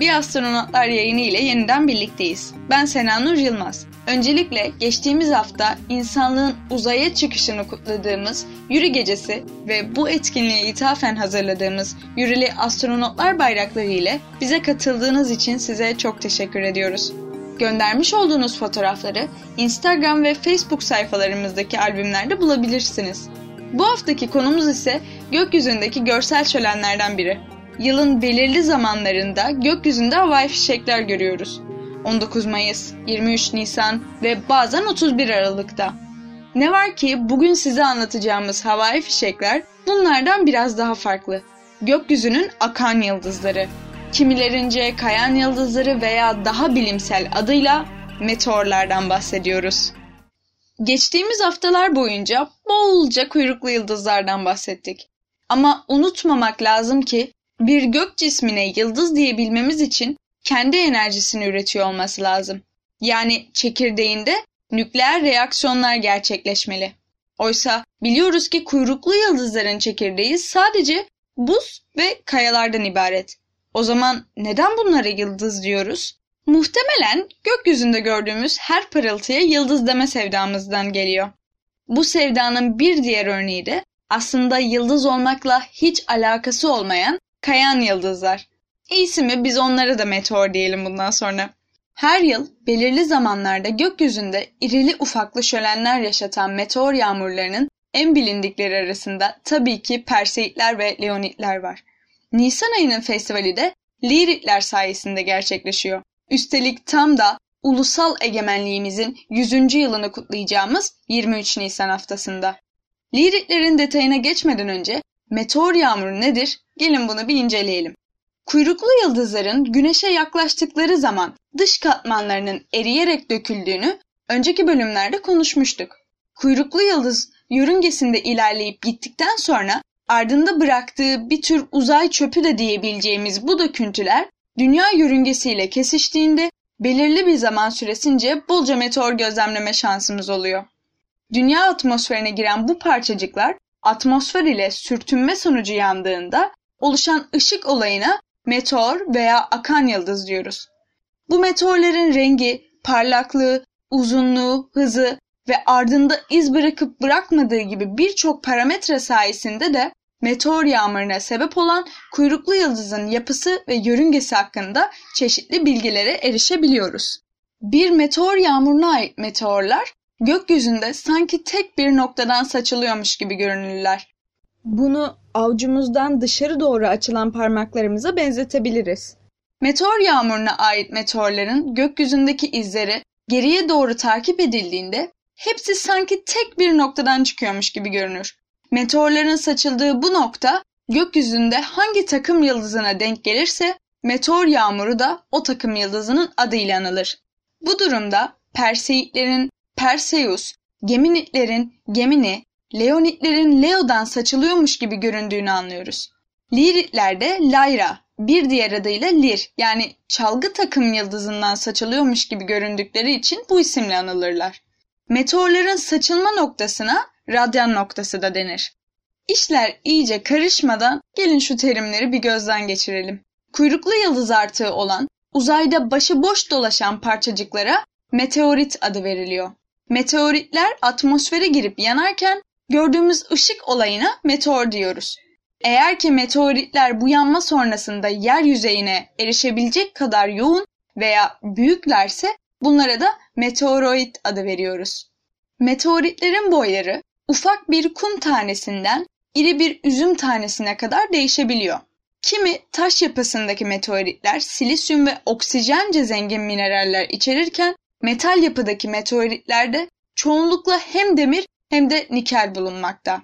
Bir Astronotlar yayını ile yeniden birlikteyiz. Ben Sena Nur Yılmaz. Öncelikle geçtiğimiz hafta insanlığın uzaya çıkışını kutladığımız Yürü Gecesi ve bu etkinliğe ithafen hazırladığımız Yürüli Astronotlar bayrakları ile bize katıldığınız için size çok teşekkür ediyoruz. Göndermiş olduğunuz fotoğrafları Instagram ve Facebook sayfalarımızdaki albümlerde bulabilirsiniz. Bu haftaki konumuz ise gökyüzündeki görsel şölenlerden biri. Yılın belirli zamanlarında gökyüzünde havai fişekler görüyoruz. 19 Mayıs, 23 Nisan ve bazen 31 Aralık'ta. Ne var ki bugün size anlatacağımız havai fişekler bunlardan biraz daha farklı. Gökyüzünün akan yıldızları. Kimilerince kayan yıldızları veya daha bilimsel adıyla meteorlardan bahsediyoruz. Geçtiğimiz haftalar boyunca bolca kuyruklu yıldızlardan bahsettik. Ama unutmamak lazım ki bir gök cismine yıldız diyebilmemiz için kendi enerjisini üretiyor olması lazım. Yani çekirdeğinde nükleer reaksiyonlar gerçekleşmeli. Oysa biliyoruz ki kuyruklu yıldızların çekirdeği sadece buz ve kayalardan ibaret. O zaman neden bunlara yıldız diyoruz? Muhtemelen gökyüzünde gördüğümüz her pırıltıya yıldız deme sevdamızdan geliyor. Bu sevdanın bir diğer örneği de aslında yıldız olmakla hiç alakası olmayan kayan yıldızlar. İyisi mi biz onlara da meteor diyelim bundan sonra. Her yıl belirli zamanlarda gökyüzünde irili ufaklı şölenler yaşatan meteor yağmurlarının en bilindikleri arasında tabii ki Perseidler ve Leonitler var. Nisan ayının festivali de Liritler sayesinde gerçekleşiyor. Üstelik tam da ulusal egemenliğimizin 100. yılını kutlayacağımız 23 Nisan haftasında. Liritlerin detayına geçmeden önce meteor yağmuru nedir? Gelin bunu bir inceleyelim. Kuyruklu yıldızların güneşe yaklaştıkları zaman dış katmanlarının eriyerek döküldüğünü önceki bölümlerde konuşmuştuk. Kuyruklu yıldız yörüngesinde ilerleyip gittikten sonra ardında bıraktığı bir tür uzay çöpü de diyebileceğimiz bu döküntüler dünya yörüngesiyle kesiştiğinde belirli bir zaman süresince bolca meteor gözlemleme şansımız oluyor. Dünya atmosferine giren bu parçacıklar atmosfer ile sürtünme sonucu yandığında oluşan ışık olayına meteor veya akan yıldız diyoruz. Bu meteorların rengi, parlaklığı, uzunluğu, hızı ve ardında iz bırakıp bırakmadığı gibi birçok parametre sayesinde de meteor yağmuruna sebep olan kuyruklu yıldızın yapısı ve yörüngesi hakkında çeşitli bilgilere erişebiliyoruz. Bir meteor yağmuruna ait meteorlar gökyüzünde sanki tek bir noktadan saçılıyormuş gibi görünürler. Bunu avucumuzdan dışarı doğru açılan parmaklarımıza benzetebiliriz. Meteor yağmuruna ait meteorların gökyüzündeki izleri geriye doğru takip edildiğinde hepsi sanki tek bir noktadan çıkıyormuş gibi görünür. Meteorların saçıldığı bu nokta gökyüzünde hangi takım yıldızına denk gelirse meteor yağmuru da o takım yıldızının adıyla anılır. Bu durumda Perseidlerin Perseus, Geminitlerin Gemini, Leonitlerin Leo'dan saçılıyormuş gibi göründüğünü anlıyoruz. Liritler de Lyra, bir diğer adıyla Lir yani çalgı takım yıldızından saçılıyormuş gibi göründükleri için bu isimle anılırlar. Meteorların saçılma noktasına radyan noktası da denir. İşler iyice karışmadan gelin şu terimleri bir gözden geçirelim. Kuyruklu yıldız artığı olan uzayda başıboş dolaşan parçacıklara meteorit adı veriliyor. Meteoritler atmosfere girip yanarken gördüğümüz ışık olayına meteor diyoruz. Eğer ki meteoritler bu yanma sonrasında yer yüzeyine erişebilecek kadar yoğun veya büyüklerse bunlara da meteoroid adı veriyoruz. Meteoritlerin boyları ufak bir kum tanesinden iri bir üzüm tanesine kadar değişebiliyor. Kimi taş yapısındaki meteoritler silisyum ve oksijence zengin mineraller içerirken metal yapıdaki meteoritlerde çoğunlukla hem demir hem de nikel bulunmakta.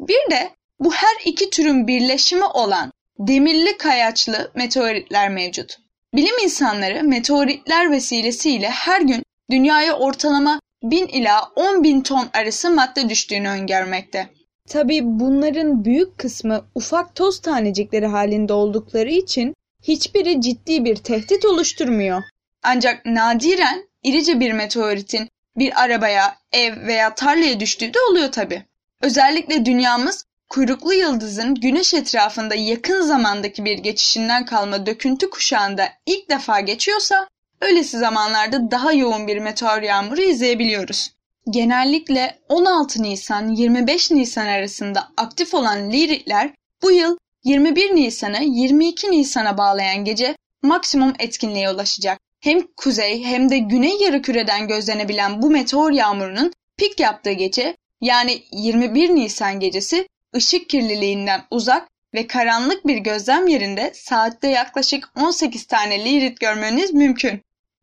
Bir de bu her iki türün birleşimi olan demirli kayaçlı meteoritler mevcut. Bilim insanları meteoritler vesilesiyle her gün dünyaya ortalama 1000 ila 10 bin ton arası madde düştüğünü öngörmekte. Tabi bunların büyük kısmı ufak toz tanecikleri halinde oldukları için hiçbiri ciddi bir tehdit oluşturmuyor. Ancak nadiren irice bir meteoritin bir arabaya, ev veya tarlaya düştüğü de oluyor tabi. Özellikle dünyamız kuyruklu yıldızın güneş etrafında yakın zamandaki bir geçişinden kalma döküntü kuşağında ilk defa geçiyorsa, öylesi zamanlarda daha yoğun bir meteor yağmuru izleyebiliyoruz. Genellikle 16 Nisan-25 Nisan arasında aktif olan liritler bu yıl 21 Nisan'ı 22 Nisan'a bağlayan gece maksimum etkinliğe ulaşacak. Hem kuzey hem de güney yarımküreden gözlenebilen bu meteor yağmurunun pik yaptığı gece yani 21 Nisan gecesi ışık kirliliğinden uzak ve karanlık bir gözlem yerinde saatte yaklaşık 18 tane lirit görmeniz mümkün.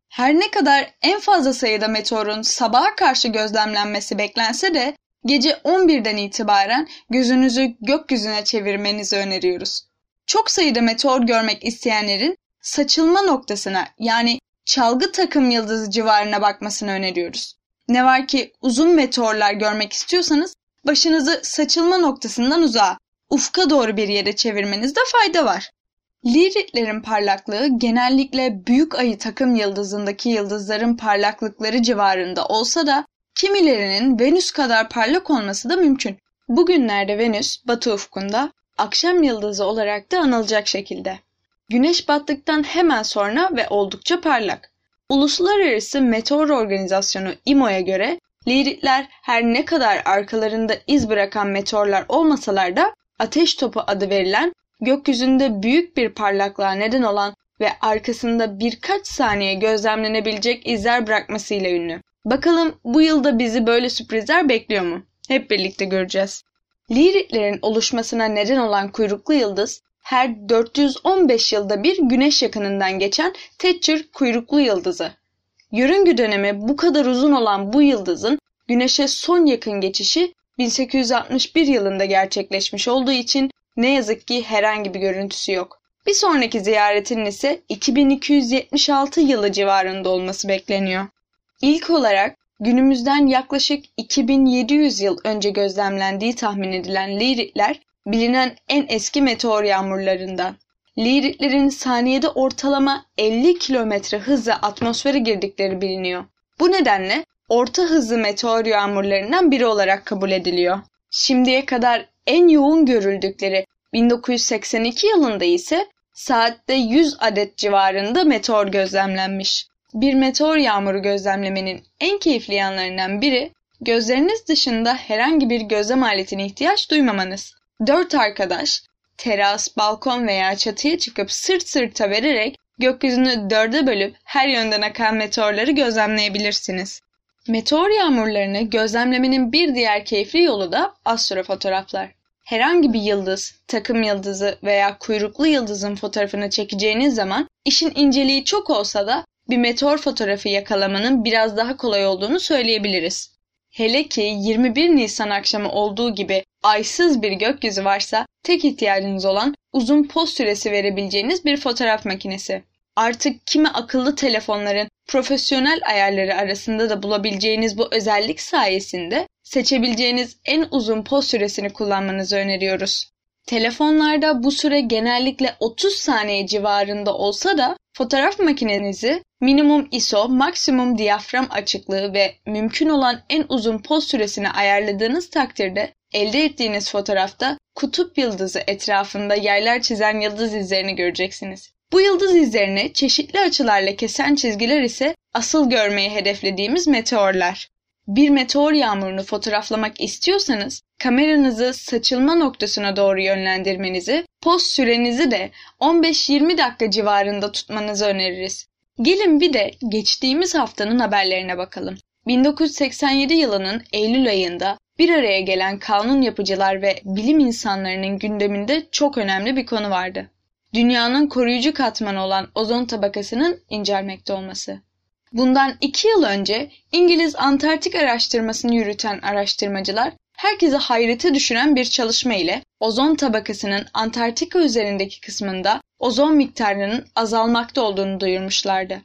Her ne kadar en fazla sayıda meteorun sabaha karşı gözlemlenmesi beklense de gece 11'den itibaren gözünüzü gökyüzüne çevirmenizi öneriyoruz. Çok sayıda meteor görmek isteyenlerin saçılma noktasına yani çalgı takım yıldızı civarına bakmasını öneriyoruz. Ne var ki uzun meteorlar görmek istiyorsanız başınızı saçılma noktasından uzağa, ufka doğru bir yere çevirmenizde fayda var. Liritlerin parlaklığı genellikle büyük ayı takım yıldızındaki yıldızların parlaklıkları civarında olsa da kimilerinin Venüs kadar parlak olması da mümkün. Bugünlerde Venüs batı ufkunda akşam yıldızı olarak da anılacak şekilde. Güneş battıktan hemen sonra ve oldukça parlak. Uluslararası Meteor Organizasyonu IMO'ya göre liritler her ne kadar arkalarında iz bırakan meteorlar olmasalar da ateş topu adı verilen gökyüzünde büyük bir parlaklığa neden olan ve arkasında birkaç saniye gözlemlenebilecek izler bırakmasıyla ünlü. Bakalım bu yılda bizi böyle sürprizler bekliyor mu? Hep birlikte göreceğiz. Liritlerin oluşmasına neden olan kuyruklu yıldız her 415 yılda bir güneş yakınından geçen Thatcher kuyruklu yıldızı. Yörüngü dönemi bu kadar uzun olan bu yıldızın güneşe son yakın geçişi 1861 yılında gerçekleşmiş olduğu için ne yazık ki herhangi bir görüntüsü yok. Bir sonraki ziyaretinin ise 2276 yılı civarında olması bekleniyor. İlk olarak günümüzden yaklaşık 2700 yıl önce gözlemlendiği tahmin edilen liritler bilinen en eski meteor yağmurlarından. Liritlerin saniyede ortalama 50 kilometre hızla atmosfere girdikleri biliniyor. Bu nedenle orta hızlı meteor yağmurlarından biri olarak kabul ediliyor. Şimdiye kadar en yoğun görüldükleri 1982 yılında ise saatte 100 adet civarında meteor gözlemlenmiş. Bir meteor yağmuru gözlemlemenin en keyifli yanlarından biri gözleriniz dışında herhangi bir gözlem aletine ihtiyaç duymamanız. Dört arkadaş teras, balkon veya çatıya çıkıp sırt sırta vererek gökyüzünü dörde bölüp her yönden akan meteorları gözlemleyebilirsiniz. Meteor yağmurlarını gözlemlemenin bir diğer keyifli yolu da astrofotoğraflar. Herhangi bir yıldız, takım yıldızı veya kuyruklu yıldızın fotoğrafını çekeceğiniz zaman işin inceliği çok olsa da bir meteor fotoğrafı yakalamanın biraz daha kolay olduğunu söyleyebiliriz. Hele ki 21 Nisan akşamı olduğu gibi aysız bir gökyüzü varsa tek ihtiyacınız olan uzun poz süresi verebileceğiniz bir fotoğraf makinesi. Artık kimi akıllı telefonların profesyonel ayarları arasında da bulabileceğiniz bu özellik sayesinde seçebileceğiniz en uzun poz süresini kullanmanızı öneriyoruz. Telefonlarda bu süre genellikle 30 saniye civarında olsa da fotoğraf makinenizi minimum ISO, maksimum diyafram açıklığı ve mümkün olan en uzun poz süresini ayarladığınız takdirde elde ettiğiniz fotoğrafta kutup yıldızı etrafında yerler çizen yıldız izlerini göreceksiniz. Bu yıldız izlerini çeşitli açılarla kesen çizgiler ise asıl görmeyi hedeflediğimiz meteorlar. Bir meteor yağmurunu fotoğraflamak istiyorsanız kameranızı saçılma noktasına doğru yönlendirmenizi, poz sürenizi de 15-20 dakika civarında tutmanızı öneririz. Gelin bir de geçtiğimiz haftanın haberlerine bakalım. 1987 yılının Eylül ayında bir araya gelen kanun yapıcılar ve bilim insanlarının gündeminde çok önemli bir konu vardı. Dünyanın koruyucu katmanı olan ozon tabakasının incelmekte olması. Bundan iki yıl önce İngiliz Antarktik araştırmasını yürüten araştırmacılar herkese hayrete düşüren bir çalışma ile ozon tabakasının Antarktika üzerindeki kısmında ozon miktarının azalmakta olduğunu duyurmuşlardı.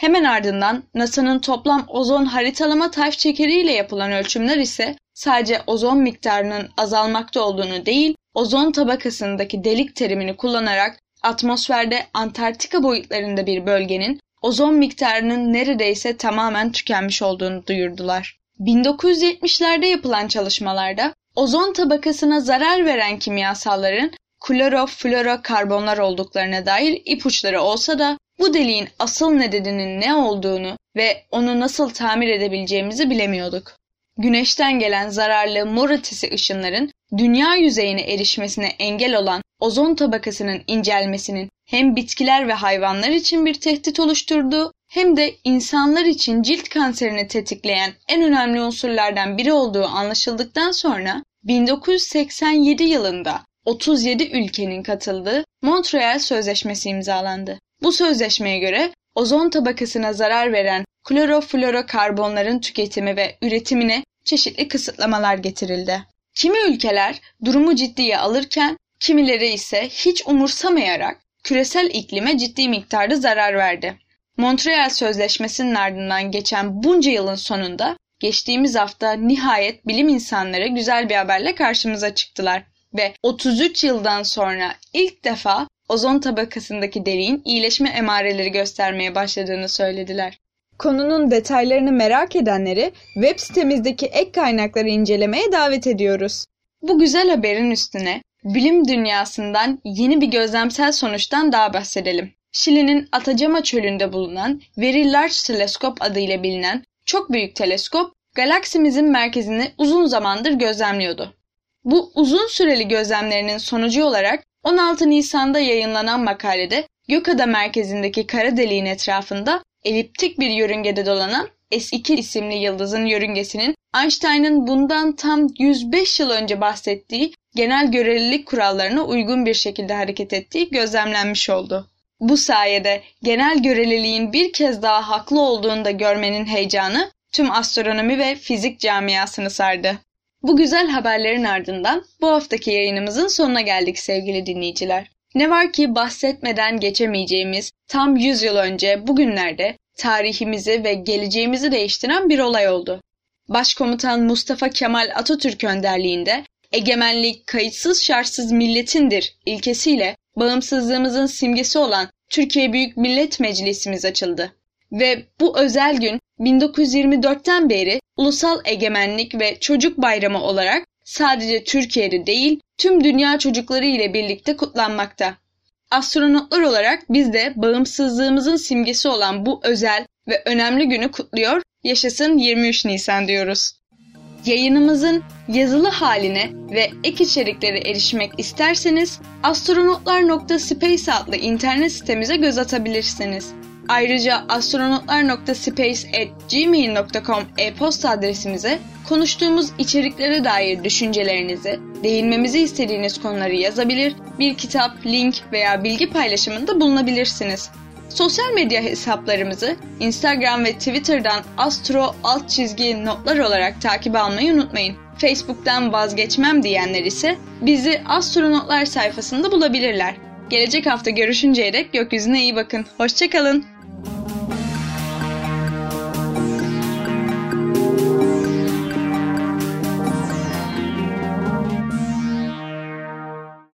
Hemen ardından NASA'nın toplam ozon haritalama taş çekeriyle yapılan ölçümler ise sadece ozon miktarının azalmakta olduğunu değil, ozon tabakasındaki delik terimini kullanarak atmosferde Antarktika boyutlarında bir bölgenin ozon miktarının neredeyse tamamen tükenmiş olduğunu duyurdular. 1970'lerde yapılan çalışmalarda ozon tabakasına zarar veren kimyasalların kloroflorokarbonlar olduklarına dair ipuçları olsa da bu deliğin asıl nedeninin ne olduğunu ve onu nasıl tamir edebileceğimizi bilemiyorduk. Güneşten gelen zararlı mor ötesi ışınların dünya yüzeyine erişmesine engel olan ozon tabakasının incelmesinin hem bitkiler ve hayvanlar için bir tehdit oluşturduğu hem de insanlar için cilt kanserini tetikleyen en önemli unsurlardan biri olduğu anlaşıldıktan sonra 1987 yılında 37 ülkenin katıldığı Montreal Sözleşmesi imzalandı. Bu sözleşmeye göre ozon tabakasına zarar veren kloroflorokarbonların tüketimi ve üretimine çeşitli kısıtlamalar getirildi. Kimi ülkeler durumu ciddiye alırken kimileri ise hiç umursamayarak küresel iklime ciddi miktarda zarar verdi. Montreal Sözleşmesi'nin ardından geçen bunca yılın sonunda geçtiğimiz hafta nihayet bilim insanları güzel bir haberle karşımıza çıktılar ve 33 yıldan sonra ilk defa ozon tabakasındaki deliğin iyileşme emareleri göstermeye başladığını söylediler. Konunun detaylarını merak edenleri web sitemizdeki ek kaynakları incelemeye davet ediyoruz. Bu güzel haberin üstüne bilim dünyasından yeni bir gözlemsel sonuçtan daha bahsedelim. Şili'nin Atacama çölünde bulunan Very Large Telescope adıyla bilinen çok büyük teleskop galaksimizin merkezini uzun zamandır gözlemliyordu. Bu uzun süreli gözlemlerinin sonucu olarak 16 Nisan'da yayınlanan makalede Gökada merkezindeki kara deliğin etrafında eliptik bir yörüngede dolanan S2 isimli yıldızın yörüngesinin Einstein'ın bundan tam 105 yıl önce bahsettiği genel görelilik kurallarına uygun bir şekilde hareket ettiği gözlemlenmiş oldu. Bu sayede genel göreliliğin bir kez daha haklı olduğunu da görmenin heyecanı tüm astronomi ve fizik camiasını sardı. Bu güzel haberlerin ardından bu haftaki yayınımızın sonuna geldik sevgili dinleyiciler. Ne var ki bahsetmeden geçemeyeceğimiz tam 100 yıl önce bugünlerde tarihimizi ve geleceğimizi değiştiren bir olay oldu. Başkomutan Mustafa Kemal Atatürk önderliğinde egemenlik kayıtsız şartsız milletindir ilkesiyle bağımsızlığımızın simgesi olan Türkiye Büyük Millet Meclisimiz açıldı. Ve bu özel gün 1924'ten beri Ulusal Egemenlik ve Çocuk Bayramı olarak sadece Türkiye'de değil tüm dünya çocukları ile birlikte kutlanmakta. Astronotlar olarak biz de bağımsızlığımızın simgesi olan bu özel ve önemli günü kutluyor, yaşasın 23 Nisan diyoruz. Yayınımızın yazılı haline ve ek içeriklere erişmek isterseniz astronotlar.space adlı internet sitemize göz atabilirsiniz. Ayrıca astronotlar.space@gmail.com e-posta adresimize konuştuğumuz içeriklere dair düşüncelerinizi, değinmemizi istediğiniz konuları yazabilir, bir kitap, link veya bilgi paylaşımında bulunabilirsiniz. Sosyal medya hesaplarımızı Instagram ve Twitter'dan astro alt çizgi notlar olarak takip almayı unutmayın. Facebook'tan vazgeçmem diyenler ise bizi astronotlar sayfasında bulabilirler. Gelecek hafta görüşünceye dek gökyüzüne iyi bakın. Hoşçakalın.